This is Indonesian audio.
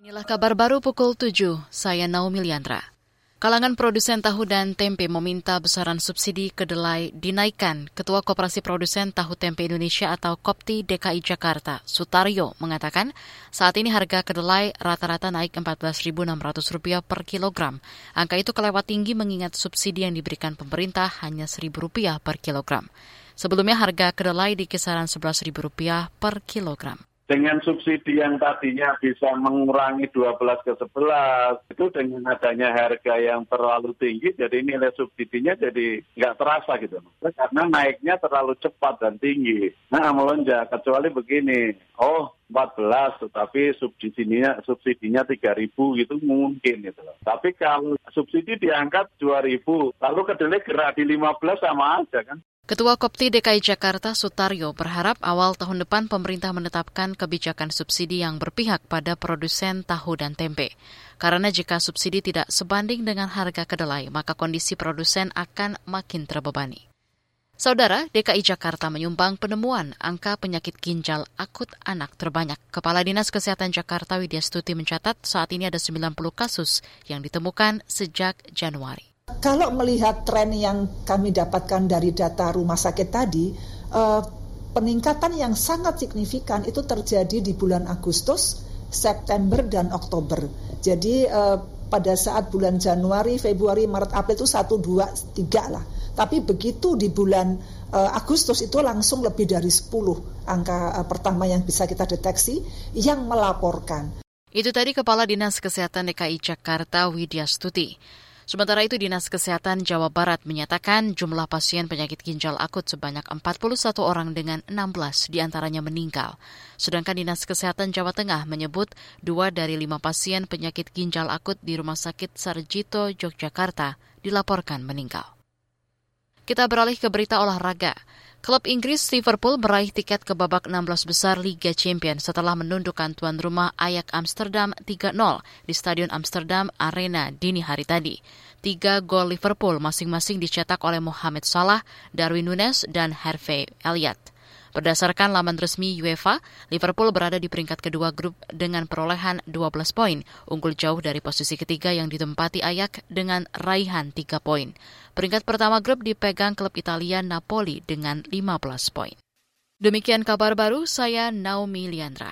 Inilah kabar baru pukul 7, saya Naomi Liandra. Kalangan produsen tahu dan tempe meminta besaran subsidi kedelai dinaikkan. Ketua Koperasi Produsen Tahu Tempe Indonesia atau Kopti DKI Jakarta, Sutaryo, mengatakan saat ini harga kedelai rata-rata naik Rp14.600 per kilogram. Angka itu kelewat tinggi mengingat subsidi yang diberikan pemerintah hanya Rp1.000 per kilogram. Sebelumnya harga kedelai di kisaran Rp11.000 per kilogram dengan subsidi yang tadinya bisa mengurangi 12 ke 11, itu dengan adanya harga yang terlalu tinggi, jadi nilai subsidinya jadi nggak terasa gitu. Karena naiknya terlalu cepat dan tinggi. Nah, melonjak, kecuali begini, oh 14, tetapi subsidinya subsidinya 3.000 gitu mungkin gitu loh. Tapi kalau subsidi diangkat 2.000, lalu kedelai gerak di 15 sama aja kan. Ketua Kopti DKI Jakarta Sutaryo berharap awal tahun depan pemerintah menetapkan kebijakan subsidi yang berpihak pada produsen tahu dan tempe. Karena jika subsidi tidak sebanding dengan harga kedelai, maka kondisi produsen akan makin terbebani. Saudara, DKI Jakarta menyumbang penemuan angka penyakit ginjal akut anak terbanyak. Kepala Dinas Kesehatan Jakarta Widya Stuti mencatat saat ini ada 90 kasus yang ditemukan sejak Januari. Kalau melihat tren yang kami dapatkan dari data rumah sakit tadi, eh, peningkatan yang sangat signifikan itu terjadi di bulan Agustus, September, dan Oktober. Jadi eh, pada saat bulan Januari, Februari, Maret, April itu satu, dua, tiga lah. Tapi begitu di bulan eh, Agustus itu langsung lebih dari 10 angka pertama yang bisa kita deteksi yang melaporkan. Itu tadi Kepala Dinas Kesehatan DKI Jakarta Widya Stuti. Sementara itu Dinas Kesehatan Jawa Barat menyatakan jumlah pasien penyakit ginjal akut sebanyak 41 orang dengan 16 di antaranya meninggal. Sedangkan Dinas Kesehatan Jawa Tengah menyebut dua dari lima pasien penyakit ginjal akut di Rumah Sakit Sarjito, Yogyakarta dilaporkan meninggal. Kita beralih ke berita olahraga. Klub Inggris Liverpool meraih tiket ke babak 16 besar Liga Champions setelah menundukkan tuan rumah Ajax Amsterdam 3-0 di Stadion Amsterdam Arena dini hari tadi. Tiga gol Liverpool masing-masing dicetak oleh Mohamed Salah, Darwin Nunes, dan Harvey Elliott. Berdasarkan laman resmi UEFA, Liverpool berada di peringkat kedua grup dengan perolehan 12 poin, unggul jauh dari posisi ketiga yang ditempati Ayak dengan raihan 3 poin. Peringkat pertama grup dipegang klub Italia Napoli dengan 15 poin. Demikian kabar baru, saya Naomi Liandra.